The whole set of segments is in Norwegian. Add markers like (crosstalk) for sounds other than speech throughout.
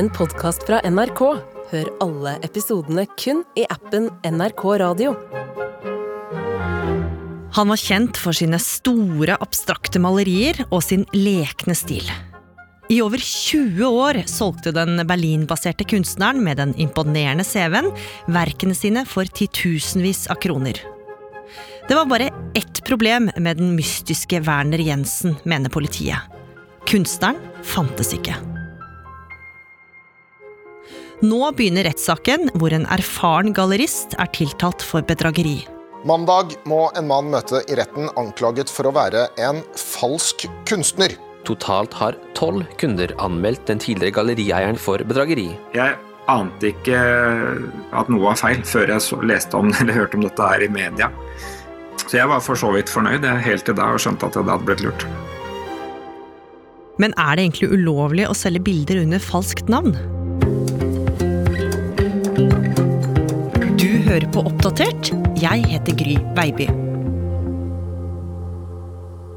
en podkast fra NRK. Hør alle episodene kun i appen NRK Radio. Han var kjent for sine store, abstrakte malerier og sin lekne stil. I over 20 år solgte den Berlin-baserte kunstneren med den imponerende CV-en verkene sine for titusenvis av kroner. Det var bare ett problem med den mystiske Werner Jensen, mener politiet. Kunstneren fantes ikke. Nå begynner rettssaken, hvor en erfaren gallerist er tiltalt for bedrageri. Mandag må en mann møte i retten anklaget for å være en falsk kunstner. Totalt har tolv kunder anmeldt den tidligere gallerieieren for bedrageri. Jeg ante ikke at noe var feil før jeg så, leste om (laughs) eller hørte om dette her i media. Så jeg var for så vidt fornøyd helt til da og skjønte at jeg hadde blitt lurt. Men er det egentlig ulovlig å selge bilder under falskt navn? Hører på Oppdatert. Jeg heter Gry Baby.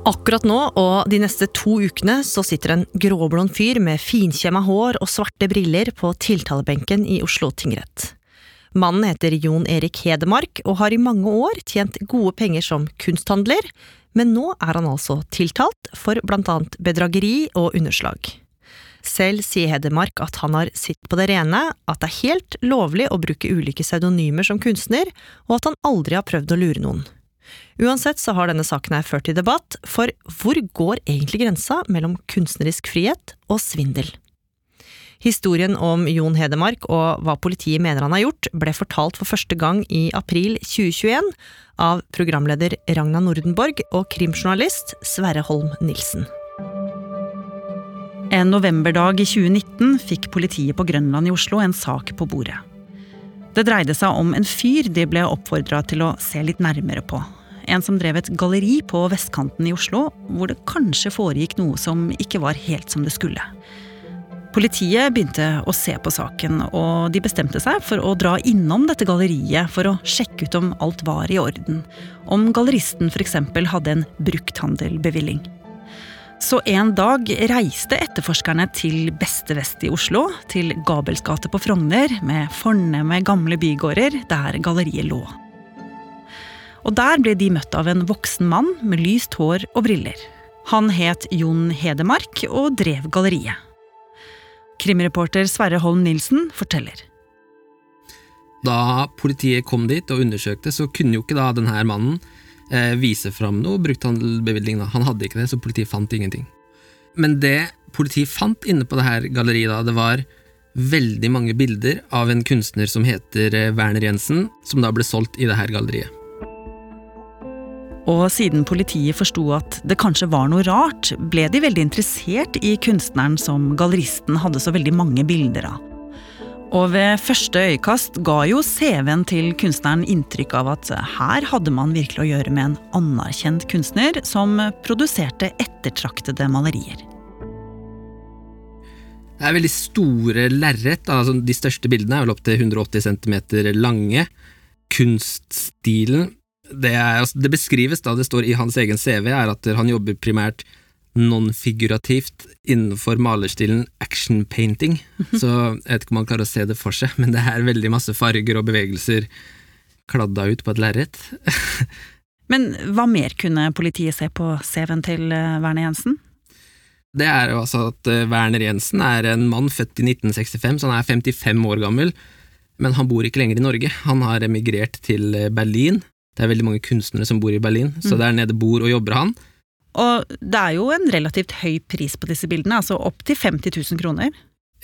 Akkurat nå og de neste to ukene så sitter en gråblond fyr med finkjemma hår og svarte briller på tiltalebenken i Oslo tingrett. Mannen heter Jon Erik Hedemark og har i mange år tjent gode penger som kunsthandler, men nå er han altså tiltalt for blant annet bedrageri og underslag. Selv sier Hedemark at han har sitt på det rene, at det er helt lovlig å bruke ulike pseudonymer som kunstner, og at han aldri har prøvd å lure noen. Uansett så har denne saken her ført til debatt, for hvor går egentlig grensa mellom kunstnerisk frihet og svindel? Historien om Jon Hedemark og hva politiet mener han har gjort, ble fortalt for første gang i april 2021 av programleder Ragna Nordenborg og krimjournalist Sverre Holm Nilsen. En novemberdag i 2019 fikk politiet på Grønland i Oslo en sak på bordet. Det dreide seg om en fyr de ble oppfordra til å se litt nærmere på. En som drev et galleri på vestkanten i Oslo, hvor det kanskje foregikk noe som ikke var helt som det skulle. Politiet begynte å se på saken, og de bestemte seg for å dra innom dette galleriet for å sjekke ut om alt var i orden. Om galleristen f.eks. hadde en brukthandelbevilling. Så en dag reiste etterforskerne til Beste Vest i Oslo, til Gabels gate på Frogner, med fornemme gamle bygårder der galleriet lå. Og der ble de møtt av en voksen mann med lyst hår og briller. Han het Jon Hedemark og drev galleriet. Krimreporter Sverre Holm Nilsen forteller. Da politiet kom dit og undersøkte, så kunne jo ikke da denne mannen eh, vise fram noe brukthandelbevilgning. Han hadde ikke det, så politiet fant ingenting. Men det politiet fant inne på det her galleriet, da, det var veldig mange bilder av en kunstner som heter eh, Werner Jensen, som da ble solgt i det her galleriet. Og siden politiet forsto at det kanskje var noe rart, ble de veldig interessert i kunstneren som galleristen hadde så veldig mange bilder av. Og ved første øyekast ga jo CV-en til kunstneren inntrykk av at her hadde man virkelig å gjøre med en anerkjent kunstner som produserte ettertraktede malerier. Det er veldig store lerret. Altså de største bildene er vel opptil 180 cm lange. Kunststilen det, er, altså, det, beskrives da det står i hans egen CV, er at han jobber primært non-figurativt innenfor malerstilen action painting. Så jeg vet ikke om man klarer å se det for seg, men det er veldig masse farger og bevegelser kladda ut på et lerret. (laughs) men hva mer kunne politiet se på CV-en til eh, Werner Jensen? Det er jo altså at eh, Werner Jensen er en mann født i 1965, så han er 55 år gammel. Men han bor ikke lenger i Norge. Han har emigrert til eh, Berlin det er veldig mange kunstnere som bor i Berlin, så mm. der nede bor og jobber han. Og det er jo en relativt høy pris på disse bildene, altså opp til 50 000 kroner.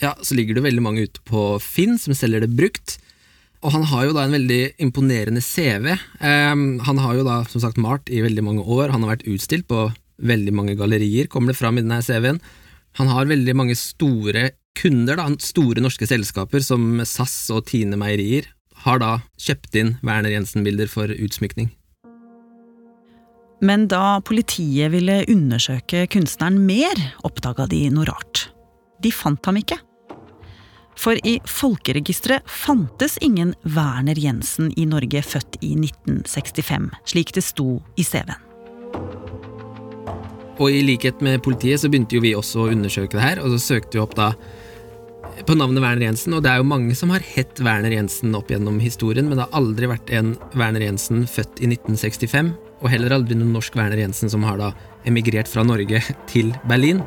Ja, så ligger det veldig mange ute på Finn som selger det brukt. Og han har jo da en veldig imponerende CV. Um, han har jo da som sagt malt i veldig mange år, han har vært utstilt på veldig mange gallerier, kommer det fram i denne CV-en. Han har veldig mange store kunder, da, store norske selskaper som SAS og Tine Meierier har da kjøpt inn Werner Jensen-bilder for utsmykning. Men da politiet ville undersøke kunstneren mer, oppdaga de noe rart. De fant ham ikke. For i folkeregisteret fantes ingen Werner Jensen i Norge født i 1965, slik det sto i CV-en. Og i likhet med politiet så begynte jo vi også å undersøke det her, og så søkte vi opp da på navnet Werner Jensen, og det er jo mange som har hett Werner Jensen opp gjennom historien, men det har aldri vært en Werner Jensen født i 1965, og heller aldri noen norsk Werner Jensen som har da emigrert fra Norge (laughs) til Berlin.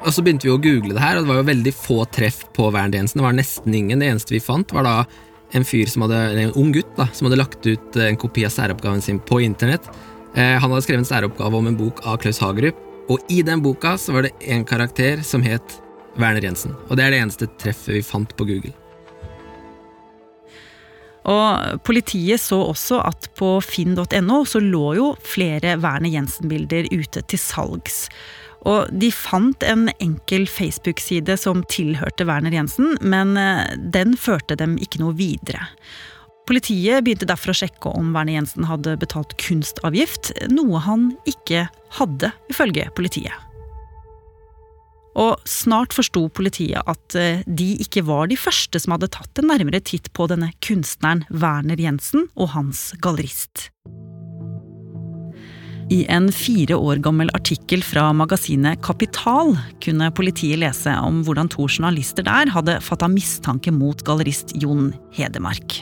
Og så begynte vi å google det her, og det var jo veldig få treff på Werner Jensen. Det var nesten ingen. Det eneste vi fant, var da en fyr som hadde, en ung gutt da, som hadde lagt ut en kopi av særoppgaven sin på internett. Eh, han hadde skrevet en særoppgave om en bok av Klaus Hagerup, og i den boka så var det en karakter som het Werner Jensen. Og det er det eneste treffet vi fant på Google. Og politiet så også at på finn.no så lå jo flere Werner Jensen-bilder ute til salgs. Og de fant en enkel Facebook-side som tilhørte Werner Jensen, men eh, den førte dem ikke noe videre. Politiet begynte derfor å sjekke om Werner Jensen hadde betalt kunstavgift, noe han ikke hadde, ifølge politiet. Og snart forsto politiet at eh, de ikke var de første som hadde tatt en nærmere titt på denne kunstneren Werner Jensen og hans gallerist. I en fire år gammel artikkel fra magasinet Kapital kunne politiet lese om hvordan to journalister der hadde fatta mistanke mot gallerist Jon Hedemark.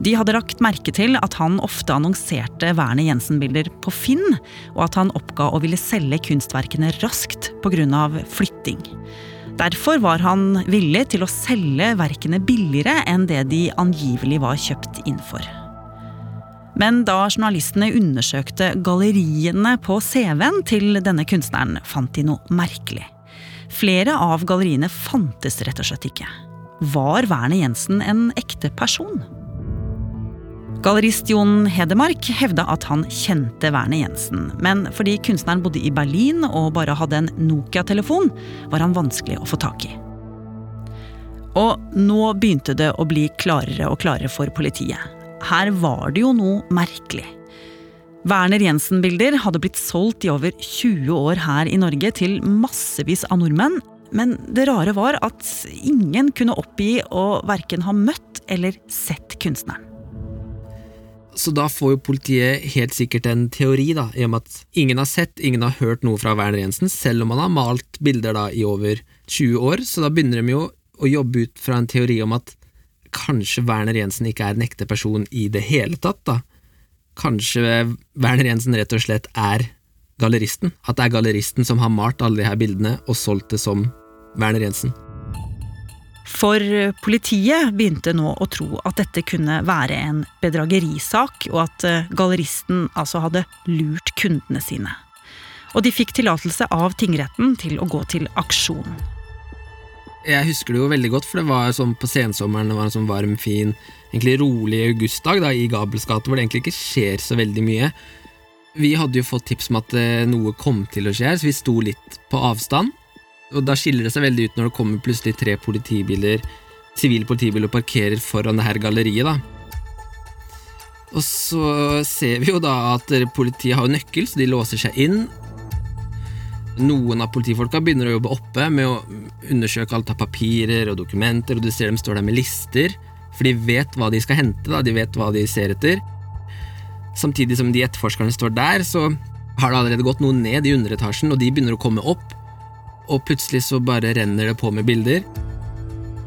De hadde lagt merke til at han ofte annonserte Werner Jensen-bilder på Finn, og at han oppga å ville selge kunstverkene raskt pga. flytting. Derfor var han villig til å selge verkene billigere enn det de angivelig var kjøpt inn for. Men da journalistene undersøkte galleriene på CV-en til denne kunstneren, fant de noe merkelig. Flere av galleriene fantes rett og slett ikke. Var Werner Jensen en ekte person? Gallerist Jon Hedemark hevda at han kjente Werner Jensen, men fordi kunstneren bodde i Berlin og bare hadde en Nokia-telefon, var han vanskelig å få tak i. Og nå begynte det å bli klarere og klarere for politiet her var det jo noe merkelig. Werner Jensen-bilder hadde blitt solgt i over 20 år her i Norge til massevis av nordmenn, men det rare var at ingen kunne oppgi å verken ha møtt eller sett kunstneren. Så da får jo politiet helt sikkert en teori, da, i og med at ingen har sett, ingen har hørt noe fra Werner Jensen, selv om han har malt bilder da i over 20 år, så da begynner de jo å jobbe ut fra en teori om at kanskje Werner Jensen ikke er en ekte person i det hele tatt, da. Kanskje Werner Jensen rett og slett er galleristen? At det er galleristen som har malt alle de her bildene og solgt det som Werner Jensen? For politiet begynte nå å tro at dette kunne være en bedragerisak, og at eh, galleristen altså hadde lurt kundene sine. Og de fikk tillatelse av tingretten til å gå til aksjon. Jeg husker det jo veldig godt, for det var sånn på sensommeren, det var en sånn varm, fin, egentlig rolig augustdag da, i Gabels gate, hvor det egentlig ikke skjer så veldig mye. Vi hadde jo fått tips om at eh, noe kom til å skje, så vi sto litt på avstand. Og da skiller det seg veldig ut når det kommer plutselig tre politibiler, sivile politibiler og parkerer foran det her galleriet, da. Og så ser vi jo da at politiet har nøkkel, så de låser seg inn. Noen av politifolka begynner å jobbe oppe med å undersøke alt av papirer og dokumenter, og du ser dem står der med lister, for de vet hva de skal hente, da, de vet hva de ser etter. Samtidig som de etterforskerne står der, så har det allerede gått noen ned i underetasjen, og de begynner å komme opp, og plutselig så bare renner det på med bilder.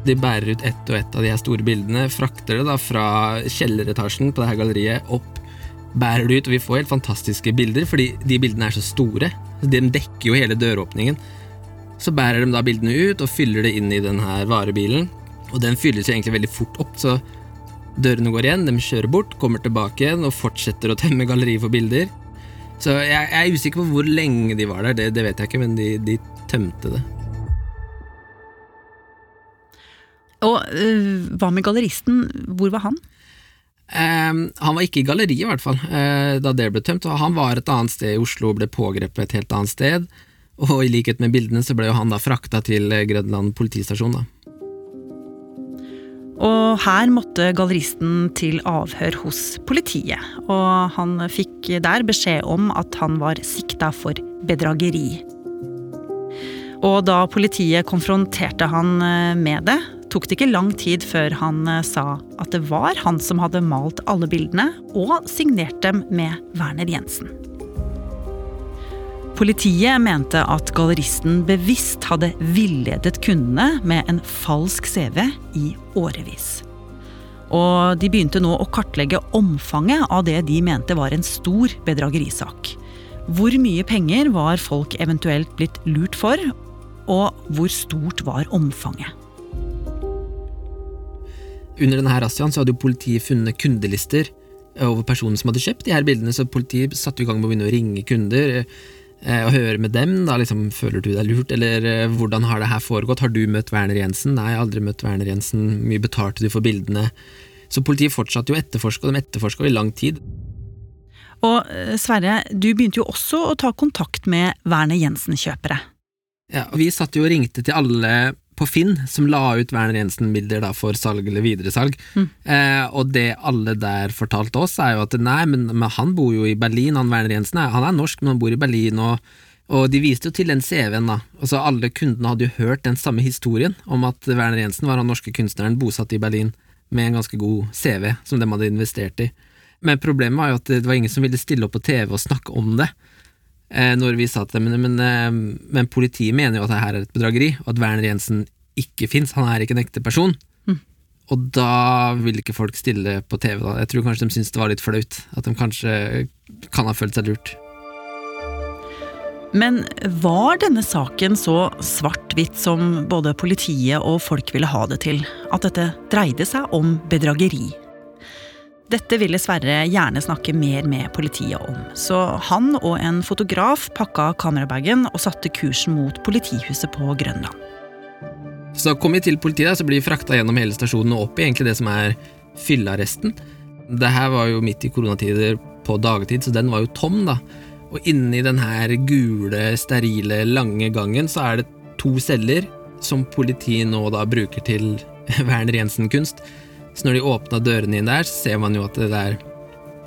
De bærer ut ett og ett av de her store bildene, frakter det da fra kjelleretasjen på det her galleriet opp bærer det ut, og vi får helt fantastiske bilder, fordi de bildene er så store. De dekker jo hele døråpningen. Så bærer de da bildene ut og fyller det inn i den her varebilen. Og den fylles jo egentlig veldig fort opp, så dørene går igjen, de kjører bort, kommer tilbake igjen og fortsetter å temme galleriet for bilder. Så jeg, jeg, er usikker på hvor lenge de var der, det, det vet jeg ikke, men de, de tømte det. Og øh, hva med galleristen, hvor var han? Um, han var ikke i galleriet, i hvert fall, uh, da det ble tømt. og Han var et annet sted i Oslo og ble pågrepet et helt annet sted. Og i likhet med bildene så ble jo han da frakta til Grønland politistasjon. da. Og her måtte galleristen til avhør hos politiet. Og han fikk der beskjed om at han var sikta for bedrageri. Og da politiet konfronterte han eh, med det, tok det ikke lang tid før han eh, sa at det var han som hadde malt alle bildene og signert dem med Werner Jensen. Politiet mente at galleristen bevisst hadde villedet kundene med en falsk CV i årevis. Og de begynte nå å kartlegge omfanget av det de mente var en stor bedragerisak. Hvor mye penger var folk eventuelt blitt lurt for, og hvor stort var omfanget? Under denne razziaen hadde jo politiet funnet kundelister over personer som hadde kjøpt de her bildene, så politiet satte i gang med å begynne å ringe kunder eh, og høre med dem. da liksom, Føler du deg lurt, eller eh, hvordan har det her foregått? Har du møtt Werner Jensen? Nei, jeg har aldri møtt Werner Jensen. Mye betalte du for bildene? Så politiet fortsatte jo å etterforske, og de etterforska i lang tid. Og eh, Sverre, du begynte jo også å ta kontakt med Werner Jensen-kjøpere. Ja, og Vi satt jo og ringte til alle på Finn som la ut Werner Jensen-bilder for salg eller videresalg. Mm. Eh, og det alle der fortalte oss, er jo at nei, men, men han bor jo i Berlin, han Werner Jensen. Han er norsk, men han bor i Berlin. og og de viste jo til den CV-en, da. Altså Alle kundene hadde jo hørt den samme historien om at Werner Jensen var han norske kunstneren bosatt i Berlin med en ganske god CV som de hadde investert i. Men problemet var jo at det var ingen som ville stille opp på TV og snakke om det. Eh, når vi sa til dem, men, men, eh, men, politiet mener jo at det her er et bedrageri, og at Werner Jensen ikke fins, han er ikke en ekte person. Mm. Og da vil ikke folk stille på TV. da. Jeg tror kanskje de syns det var litt flaut. At de kanskje kan ha følt seg lurt. Men var denne saken så svart-hvitt som både politiet og folk ville ha det til? At dette dreide seg om bedrageri? Dette ville Sverre gjerne snakke mer med politiet om, så han og en fotograf pakka kamerabagen og satte kursen mot politihuset på Grønland. Så kom vi til politiet, så blir vi frakta gjennom hele stasjonen og opp i egentlig det som er fyllearresten. Det her var jo midt i koronatider på dagtid, så den var jo tom, da. Og inni den her gule, sterile, lange gangen så er det to celler som politiet nå da bruker til (laughs) Werner Jensen-kunst. Så når de åpna dørene inn der, så ser man jo at det er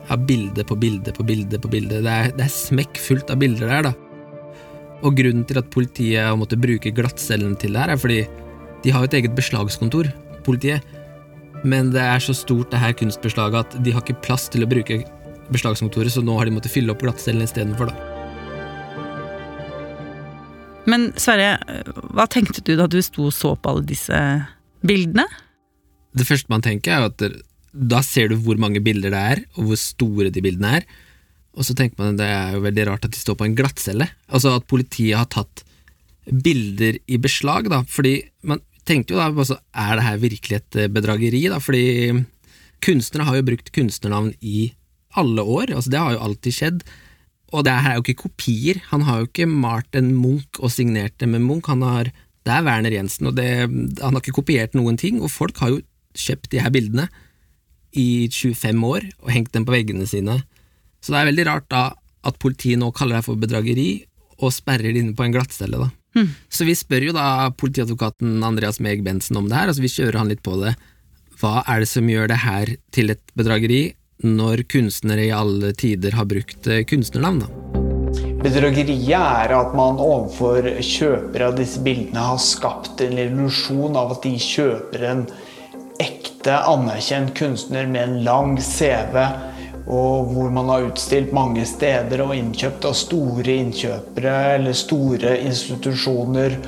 ja, bilde på bilde på bilde på bilde. Det er, det er smekkfullt av bilder der, da. Og grunnen til at politiet har måttet bruke glattcellene til det her, er fordi de har jo et eget beslagskontor, politiet. Men det er så stort det her kunstbeslaget at de har ikke plass til å bruke beslagskontoret, så nå har de måttet fylle opp glattcellene istedenfor, da. Men Sverre, hva tenkte du da du sto og så på alle disse bildene? Det første man tenker, er at da ser du hvor mange bilder det er, og hvor store de bildene er. Og så tenker man at det er jo veldig rart at de står på en glattcelle. Altså at politiet har tatt bilder i beslag, da. Fordi man tenkte jo da altså, er det her virkelig et eh, bedrageri, da? Fordi kunstnere har jo brukt kunstnernavn i alle år. Altså det har jo alltid skjedd. Og det her er jo ikke kopier. Han har jo ikke malt en Munch og signert det med Munch. Han har det er Werner Jensen, og det, han har ikke kopiert noen ting, og folk har jo kjøpt de her bildene i 25 år og hengt dem på veggene sine. Så det er veldig rart da at politiet nå kaller det for bedrageri og sperrer det inne på en glattcelle. da. Mm. Så vi spør jo da politiadvokaten Andreas Meg Bensen om det her, altså vi kjører han litt på det. Hva er det som gjør det her til et bedrageri, når kunstnere i alle tider har brukt eh, kunstnernavn? da? Bedrageriet er at man overfor kjøpere av disse bildene har skapt en illusjon av at de kjøper en ekte, anerkjent kunstner med en lang CV, og hvor man har utstilt mange steder og innkjøpt av store innkjøpere eller store institusjoner,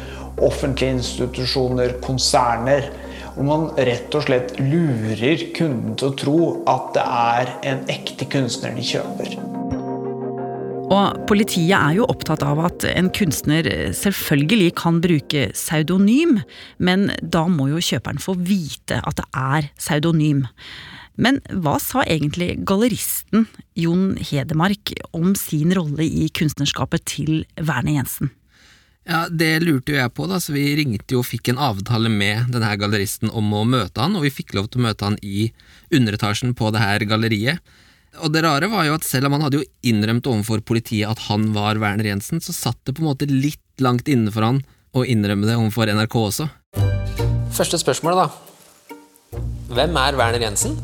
offentlige institusjoner, konserner. Og man rett og slett lurer kunden til å tro at det er en ekte kunstner de kjøper. Og politiet er jo opptatt av at en kunstner selvfølgelig kan bruke pseudonym, men da må jo kjøperen få vite at det er pseudonym. Men hva sa egentlig galleristen Jon Hedemark om sin rolle i kunstnerskapet til Werner Jensen? Ja, Det lurte jo jeg på, da, så vi ringte jo og fikk en avtale med denne galleristen om å møte han, og vi fikk lov til å møte han i underetasjen på det her galleriet. Og det rare var jo at selv om han hadde jo innrømt overfor politiet at han var Werner Jensen, så satt det på en måte litt langt inne for han å innrømme det overfor NRK også. Første spørsmål, da. Hvem er Werner Jensen?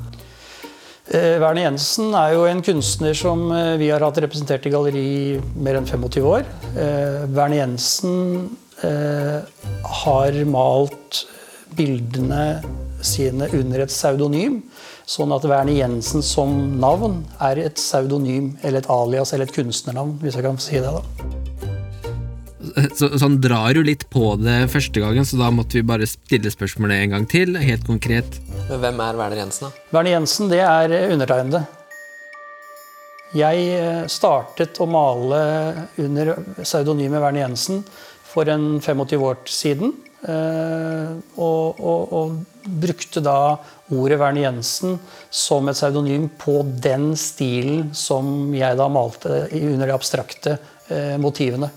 Eh, Werner Jensen er jo en kunstner som eh, vi har hatt representert i galleri mer enn 25 år. Eh, Werner Jensen eh, har malt bildene sine under et pseudonym. Sånn at Werner Jensen som navn er et pseudonym eller et alias eller et kunstnernavn, hvis jeg kan si det. da. så, så han drar jo litt på det første gangen, så da måtte vi bare stille spørsmålet en gang til, helt konkret. Men hvem er Werner Jensen, da? Werner Jensen, det er undertegnede. Jeg eh, startet å male under pseudonymet Werner Jensen for en 25 år siden. Eh, Og, og, og brukte da ordet Werner Jensen som et pseudonym på den stilen som jeg da malte under de abstrakte eh, motivene.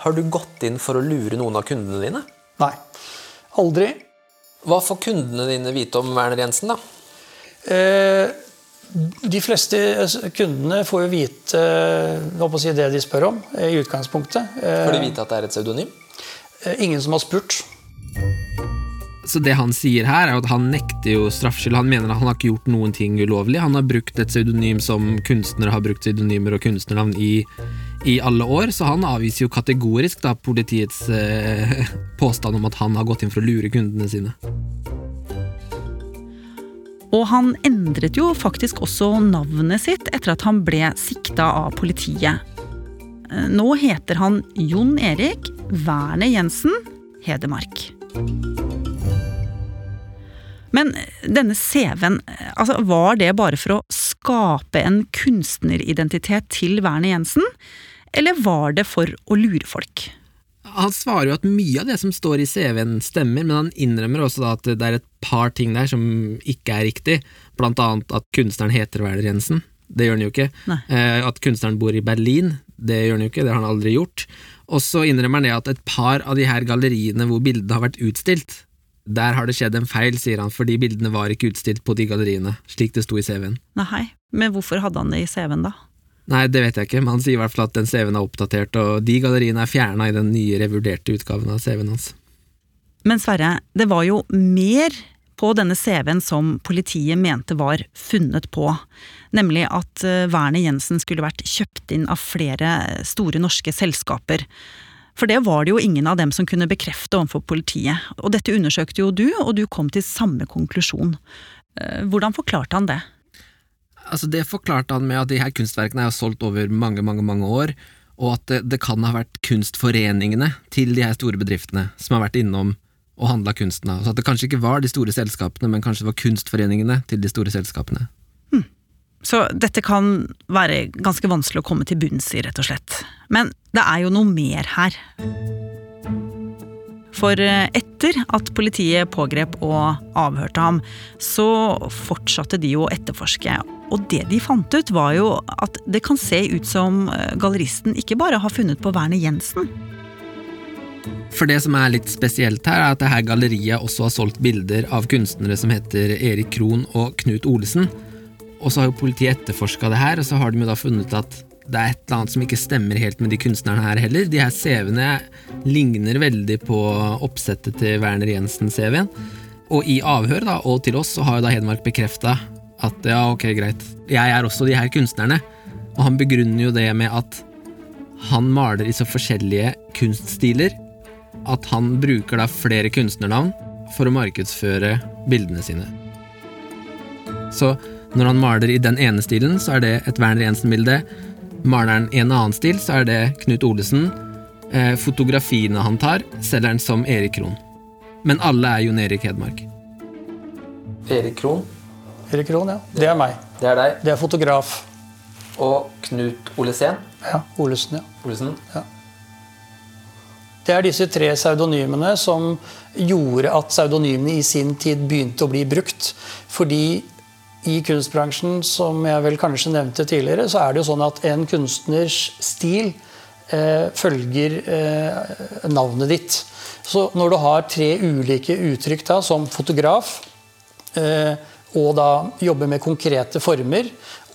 Har du gått inn for å lure noen av kundene dine? Nei. Aldri. Hva får kundene dine vite om Werner Jensen, da? Eh, De fleste kundene får jo vite si, det de spør om, i utgangspunktet. Får de vite at det er et pseudonym? Ingen som har spurt. Så det han sier her, er at han nekter jo straffskyld. Han mener at han har ikke gjort noen ting ulovlig. Han har brukt et pseudonym som kunstnere har brukt pseudonymer og kunstnernavn i, i alle år, så han avviser jo kategorisk da politiets eh, (laughs) påstand om at han har gått inn for å lure kundene sine. Og han endret jo faktisk også navnet sitt etter at han ble sikta av politiet. Eh, Nå heter han Jon Erik Werner Jensen Hedemark. Men denne CV-en, altså var det bare for å skape en kunstneridentitet til Werner Jensen? Eller var det for å lure folk? Han svarer jo at mye av det som står i CV-en stemmer, men han innrømmer også at det er et par ting der som ikke er riktig, blant annet at kunstneren heter Werner Jensen. Det gjør han jo ikke. Nei. Eh, at kunstneren bor i Berlin, det gjør han jo ikke, det har han aldri gjort. Og så innrømmer han det at et par av de her galleriene hvor bildene har vært utstilt, der har det skjedd en feil, sier han, fordi bildene var ikke utstilt på de galleriene, slik det sto i CV-en. Nei, men hvorfor hadde han det i CV-en da? Nei, det vet jeg ikke, men han sier i hvert fall at den CV-en er oppdatert, og de galleriene er fjerna i den nye revurderte utgaven av CV-en hans. Men Sverre, det var jo mer på denne CV-en som politiet mente var funnet på. Nemlig at eh, Werner Jensen skulle vært kjøpt inn av flere store norske selskaper. For det var det jo ingen av dem som kunne bekrefte overfor politiet. Og dette undersøkte jo du, og du kom til samme konklusjon. Eh, Hvordan forklarte han det? Altså Det forklarte han med at de her kunstverkene er solgt over mange, mange mange år, og at det, det kan ha vært kunstforeningene til de her store bedriftene som har vært innom og handla kunsten av. Så at det kanskje ikke var de store selskapene, men kanskje det var kunstforeningene til de store selskapene. Så dette kan være ganske vanskelig å komme til bunns i, rett og slett. Men det er jo noe mer her. For eh, etter at politiet pågrep og avhørte ham, så fortsatte de å etterforske. Og det de fant ut, var jo at det kan se ut som eh, galleristen ikke bare har funnet på Werner Jensen. For det som er litt spesielt her, er at det her galleriet også har solgt bilder av kunstnere som heter Erik Krohn og Knut Olesen. Og så har jo politiet etterforska det her, og så har de jo da funnet at det er et eller annet som ikke stemmer helt med de kunstnerne her heller. De her CV-ene ligner veldig på oppsettet til Werner Jensen-CV-en. Og i avhør da, og til oss så har jo da Hedmark bekrefta at ja, ok, greit, jeg er også de her kunstnerne. Og han begrunner jo det med at han maler i så forskjellige kunststiler at han bruker da flere kunstnernavn for å markedsføre bildene sine. Så når han maler i den ene stilen, så er det et Werner Jensen-bilde. Maler han i en annen stil, så er det Knut Olesen. Eh, fotografiene han tar, selger han som Erik Krohn. Men alle er Jon Erik Hedmark. Erik Krohn, Erik Krohn, ja. Det er meg. det er deg. Det er fotograf. Og Knut Olesen. Ja, Olesen, ja. Olesen. Det er disse tre pseudonymene som gjorde at pseudonymene i sin tid begynte å bli brukt. Fordi i kunstbransjen, som jeg vel kanskje nevnte tidligere, så er det jo sånn at en kunstners stil eh, følger eh, navnet ditt. Så når du har tre ulike uttrykk da, som fotograf, eh, og da jobber med konkrete former,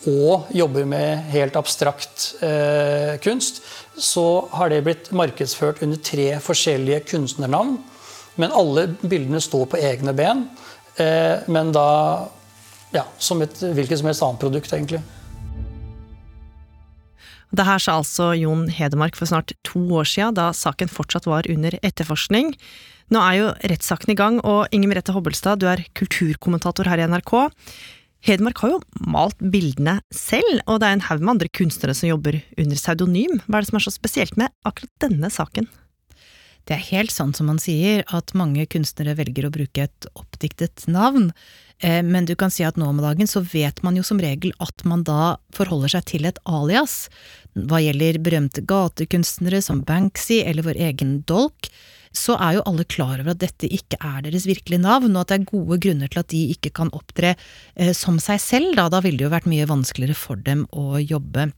og jobber med helt abstrakt eh, kunst, så har det blitt markedsført under tre forskjellige kunstnernavn. Men alle bildene står på egne ben, eh, men da ja, som et hvilket som helst annet produkt, egentlig. Det her sa altså Jon Hedemark for snart to år siden, da saken fortsatt var under etterforskning. Nå er jo rettssaken i gang, og Inger Merete Hobbelstad, du er kulturkommentator her i NRK. Hedmark har jo malt bildene selv, og det er en haug med andre kunstnere som jobber under pseudonym. Hva er det som er så spesielt med akkurat denne saken? Det er helt sant som man sier, at mange kunstnere velger å bruke et oppdiktet navn. Eh, men du kan si at nå om dagen så vet man jo som regel at man da forholder seg til et alias. Hva gjelder berømte gatekunstnere som Banksy eller vår egen Dolk, så er jo alle klar over at dette ikke er deres virkelige navn, og at det er gode grunner til at de ikke kan opptre eh, som seg selv, da. Da ville det jo vært mye vanskeligere for dem å jobbe.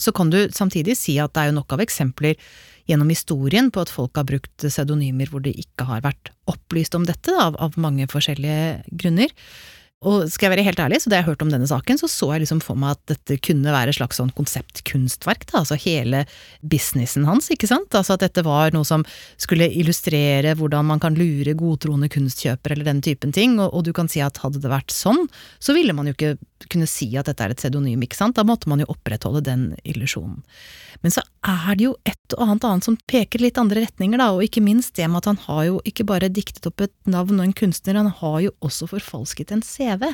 Så kan du samtidig si at det er jo nok av eksempler gjennom historien på at folk har brukt pseudonymer hvor det ikke har vært opplyst om dette, av, av mange forskjellige grunner. Og skal jeg være helt ærlig, så da jeg hørte om denne saken, så så jeg liksom for meg at dette kunne være et slags sånn konseptkunstverk, da, altså hele businessen hans, ikke sant, altså at dette var noe som skulle illustrere hvordan man kan lure godtroende kunstkjøpere eller den typen ting, og, og, du kan si at hadde det vært sånn, så ville man jo ikke kunne si at dette er et pseudonym, ikke sant, da måtte man jo opprettholde den illusjonen. Men så er det jo et og annet annet som peker litt andre retninger, da, og ikke minst det med at han har jo ikke bare diktet opp et navn og en kunstner, han har jo også forfalsket en CV.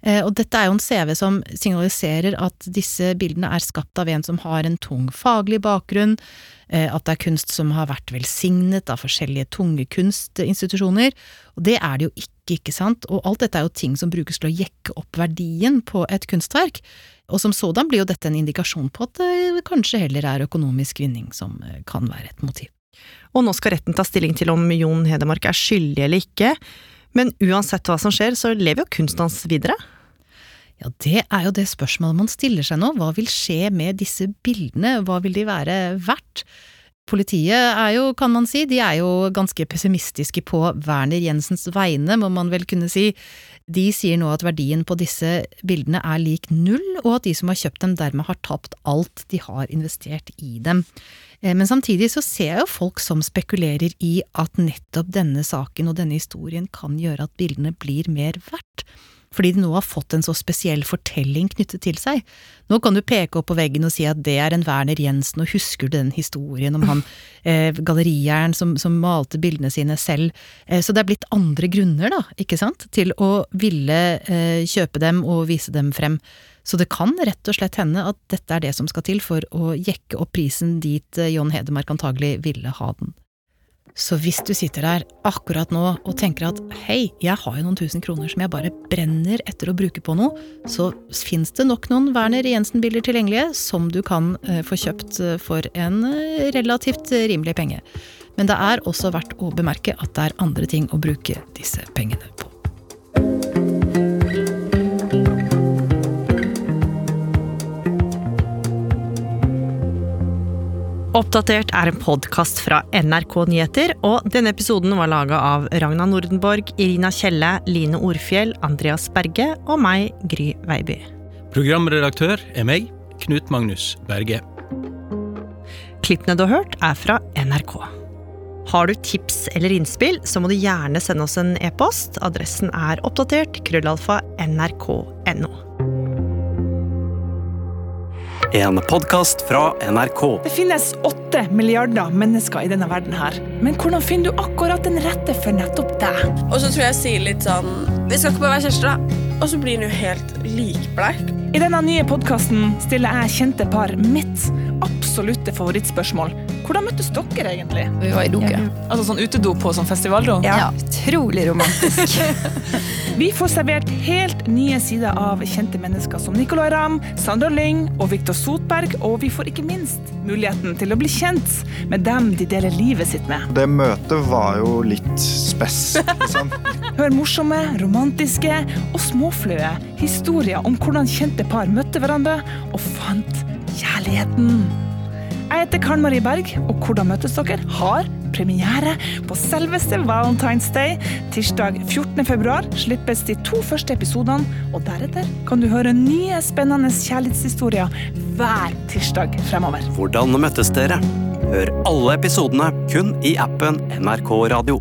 Eh, og dette er jo en CV som signaliserer at disse bildene er skapt av en som har en tung faglig bakgrunn, eh, at det er kunst som har vært velsignet av forskjellige tunge kunstinstitusjoner. Og det er det jo ikke, ikke sant? Og alt dette er jo ting som brukes til å jekke opp verdien på et kunstverk. Og som sådan blir jo dette en indikasjon på at det kanskje heller er økonomisk vinning som eh, kan være et motiv. Og nå skal retten ta stilling til om Jon Hedemark er skyldig eller ikke. Men uansett hva som skjer, så lever jo kunsten hans videre. Ja, det er jo det spørsmålet man stiller seg nå. Hva vil skje med disse bildene? Hva vil de være verdt? Politiet er jo, kan man si, de er jo ganske pessimistiske på Werner Jensens vegne, må man vel kunne si. De sier nå at verdien på disse bildene er lik null, og at de som har kjøpt dem dermed har tapt alt de har investert i dem. Eh, men samtidig så ser jeg jo folk som spekulerer i at nettopp denne saken og denne historien kan gjøre at bildene blir mer verdt fordi de nå har fått en så spesiell fortelling knyttet til seg. Nå kan du peke opp på veggen og si at det er en Werner Jensen, og husker du den historien om han (laughs) eh, gallerieieren som, som, malte bildene sine selv? Eh, så det er blitt andre grunner, da, ikke sant, til å ville eh, kjøpe dem og vise dem frem. Så det kan rett og slett hende at dette er det som skal til for å jekke opp prisen dit eh, John Hedemark antagelig ville ha den. Så hvis du sitter der akkurat nå og tenker at hei, jeg har jo noen tusen kroner som jeg bare brenner etter å bruke på noe, så fins det nok noen Werner Jensen-bilder tilgjengelige som du kan uh, få kjøpt uh, for en uh, relativt rimelig penge. Men det er også verdt å bemerke at det er andre ting å bruke disse pengene på. Oppdatert er en podkast fra NRK Nyheter, og denne episoden var laga av Ragna Nordenborg, Irina Kjelle, Line Orfjell, Andreas Berge og meg, Gry Veiby. Programredaktør er meg, Knut Magnus Berge. Klippene du har hørt, er fra NRK. Har du tips eller innspill, så må du gjerne sende oss en e-post. Adressen er oppdatert krøllalfa nrk.no. En podkast fra NRK. Det finnes åtte milliarder mennesker i denne verden her. Men hvordan finner du akkurat den rette for nettopp deg? Og så tror jeg jeg sier litt sånn Vi skal ikke bare være kjærester, da. Og så blir han jo helt likbleik. I denne nye podkasten stiller jeg kjente par mitt absolutte favorittspørsmål. Hvordan møttes dere egentlig? Vi var i doke. Ja. Altså sånn utedo på sånn festivaldo? Ja. ja. Utrolig romantisk. (laughs) Vi får servert helt nye sider av kjente mennesker som Nicolay Ramm, Sandra Lyng og Viktor Sotberg, og vi får ikke minst muligheten til å bli kjent med dem de deler livet sitt med. Det møtet var jo litt spess, liksom. (laughs) Hør morsomme, romantiske og småflaue historier om hvordan kjente par møtte hverandre og fant kjærligheten. Jeg heter Karen Marie Berg, og Hvordan møtes dere? har premiere på selveste Valentine's Day. Tirsdag 14. februar slippes de to første episodene, og deretter kan du høre nye spennende kjærlighetshistorier hver tirsdag fremover. Hvordan møttes dere? Hør alle episodene kun i appen NRK Radio.